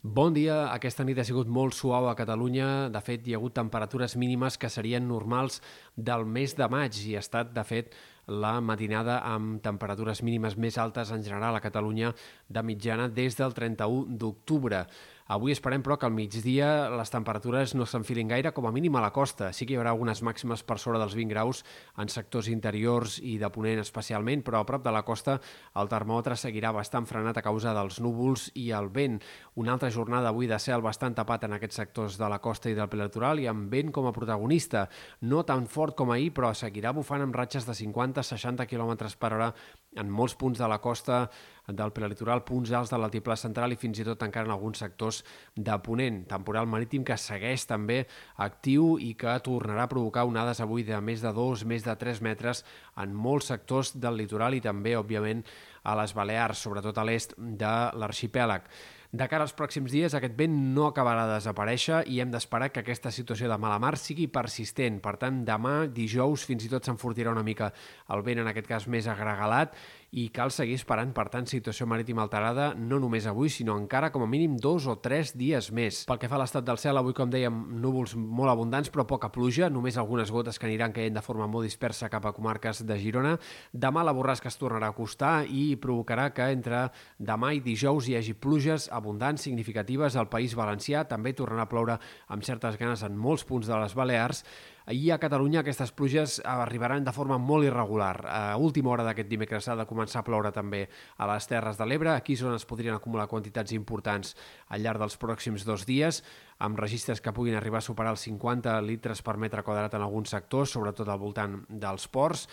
Bon dia. Aquesta nit ha sigut molt suau a Catalunya. De fet, hi ha hagut temperatures mínimes que serien normals del mes de maig i ha estat, de fet, la matinada amb temperatures mínimes més altes en general a Catalunya de mitjana des del 31 d'octubre. Avui esperem, però, que al migdia les temperatures no s'enfilin gaire, com a mínim a la costa. Sí que hi haurà algunes màximes per sobre dels 20 graus en sectors interiors i de ponent especialment, però a prop de la costa el termòmetre seguirà bastant frenat a causa dels núvols i el vent. Una altra jornada avui de cel bastant tapat en aquests sectors de la costa i del prelitoral i amb vent com a protagonista. No tan fort com ahir, però seguirà bufant amb ratxes de 50-60 km per hora en molts punts de la costa del prelitoral, punts alts de l'altiplà central i fins i tot encara en alguns sectors de Ponent. Temporal marítim que segueix també actiu i que tornarà a provocar onades avui de més de 2, més de 3 metres en molts sectors del litoral i també, òbviament, a les Balears, sobretot a l'est de l'arxipèlag. De cara als pròxims dies, aquest vent no acabarà de desaparèixer i hem d'esperar que aquesta situació de mala mar sigui persistent. Per tant, demà, dijous, fins i tot s'enfortirà una mica el vent, en aquest cas més agregalat, i cal seguir esperant, per tant, situació marítima alterada no només avui, sinó encara com a mínim dos o tres dies més. Pel que fa a l'estat del cel, avui, com dèiem, núvols molt abundants, però poca pluja, només algunes gotes que aniran caient de forma molt dispersa cap a comarques de Girona. Demà la borrasca es tornarà a acostar i provocarà que entre demà i dijous hi hagi pluges abundants, significatives al País Valencià. També tornarà a ploure amb certes ganes en molts punts de les Balears. Ahir a Catalunya aquestes pluges arribaran de forma molt irregular. A última hora d'aquest dimecres ha de començar a ploure també a les Terres de l'Ebre. Aquí és on es podrien acumular quantitats importants al llarg dels pròxims dos dies, amb registres que puguin arribar a superar els 50 litres per metre quadrat en alguns sectors, sobretot al voltant dels ports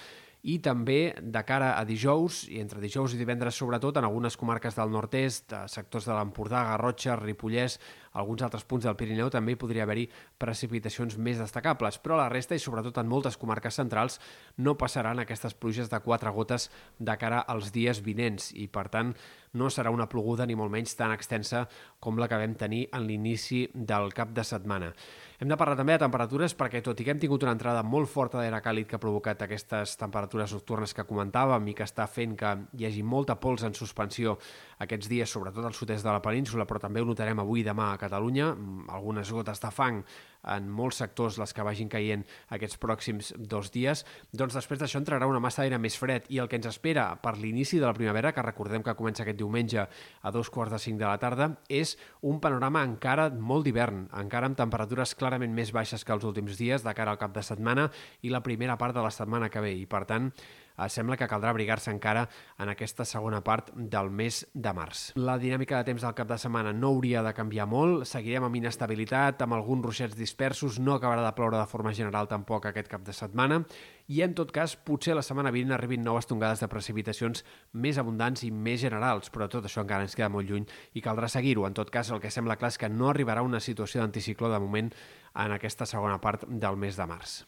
i també de cara a dijous, i entre dijous i divendres sobretot, en algunes comarques del nord-est, sectors de l'Empordà, Garrotxa, Ripollès, alguns altres punts del Pirineu també hi podria haver-hi precipitacions més destacables, però la resta i sobretot en moltes comarques centrals no passaran aquestes pluges de quatre gotes de cara als dies vinents i per tant no serà una ploguda ni molt menys tan extensa com la que vam tenir en l'inici del cap de setmana. Hem de parlar també de temperatures perquè tot i que hem tingut una entrada molt forta d'aire càlid que ha provocat aquestes temperatures nocturnes que comentàvem i que està fent que hi hagi molta pols en suspensió aquests dies, sobretot al sud-est de la península, però també ho notarem avui i demà a Catalunya, mm, algunes gotes de fang en molts sectors les que vagin caient aquests pròxims dos dies, doncs després d'això entrarà una massa d'aire més fred i el que ens espera per l'inici de la primavera, que recordem que comença aquest diumenge a dos quarts de cinc de la tarda, és un panorama encara molt d'hivern, encara amb temperatures clarament més baixes que els últims dies de cara al cap de setmana i la primera part de la setmana que ve. I per tant eh, sembla que caldrà abrigar-se encara en aquesta segona part del mes de març. La dinàmica de temps del cap de setmana no hauria de canviar molt, seguirem amb inestabilitat, amb alguns ruixets dispersos, no acabarà de ploure de forma general tampoc aquest cap de setmana, i en tot cas potser la setmana vinent arribin noves tongades de precipitacions més abundants i més generals, però tot això encara ens queda molt lluny i caldrà seguir-ho. En tot cas, el que sembla clar és que no arribarà una situació d'anticicló de moment en aquesta segona part del mes de març.